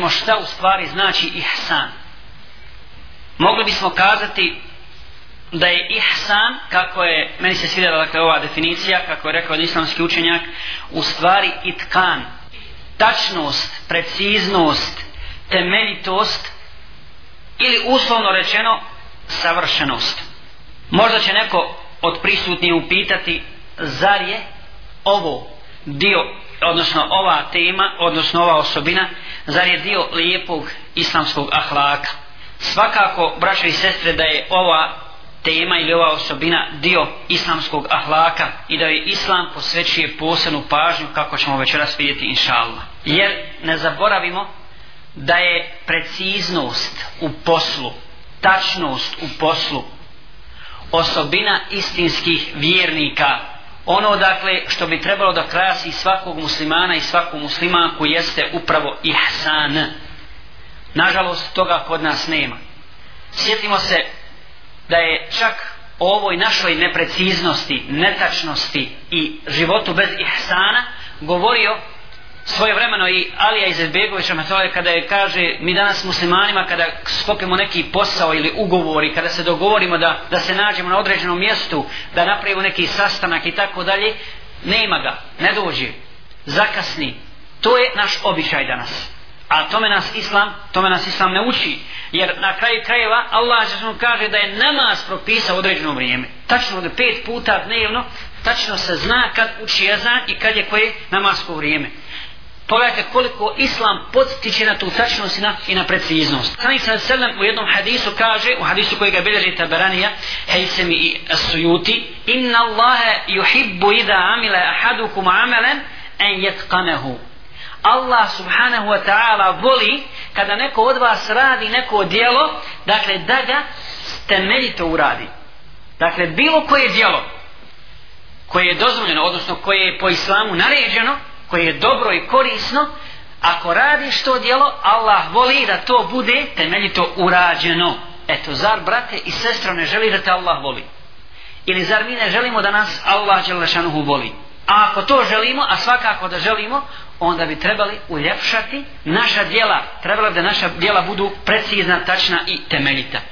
vidimo šta u stvari znači ihsan. Mogli bismo kazati da je ihsan, kako je, meni se svidjela dakle, ova definicija, kako je rekao islamski učenjak, u stvari itkan. Tačnost, preciznost, temeljitost ili uslovno rečeno savršenost. Možda će neko od prisutnije upitati zar je ovo dio odnosno ova tema, odnosno ova osobina, zar je dio lijepog islamskog ahlaka. Svakako, braćo i sestre, da je ova tema ili ova osobina dio islamskog ahlaka i da je islam posvećuje posebnu pažnju kako ćemo večeras vidjeti inša Allah. Jer ne zaboravimo da je preciznost u poslu, tačnost u poslu, osobina istinskih vjernika, ono dakle što bi trebalo da krasi svakog muslimana i svaku muslimanku jeste upravo ihsan nažalost toga kod nas nema sjetimo se da je čak o ovoj našoj nepreciznosti netačnosti i životu bez ihsana govorio svoje vremeno i Alija Izetbegović kada je kaže mi danas muslimanima kada sklopimo neki posao ili ugovori kada se dogovorimo da, da se nađemo na određenom mjestu da napravimo neki sastanak i tako dalje nema ga, ne dođe zakasni to je naš običaj danas a tome nas islam tome nas islam ne uči jer na kraju krajeva Allah se kaže da je namaz propisao određeno vrijeme tačno da pet puta dnevno tačno se zna kad uči jezan i kad je koje namasko vrijeme Pogledajte koliko islam podstiče na tu tačnost i na, i na preciznost. Sani sa selem u jednom hadisu kaže, u hadisu koji ga bilježi Tabaranija, Hejsemi i Sujuti, Inna Allahe juhibbu ida amile ahadukum amelen en jetkanehu. Allah subhanahu wa ta'ala voli kada neko od vas radi neko dijelo, dakle da ga temeljito uradi. Dakle, bilo koje dijelo koje je dozvoljeno, odnosno koje je po islamu naređeno, koje je dobro i korisno ako radiš to djelo Allah voli da to bude temeljito urađeno eto zar brate i sestra ne želi da te Allah voli ili zar mi ne želimo da nas Allah Đelešanuhu voli a ako to želimo a svakako da želimo onda bi trebali uljepšati naša djela trebalo bi da naša djela budu precizna, tačna i temeljita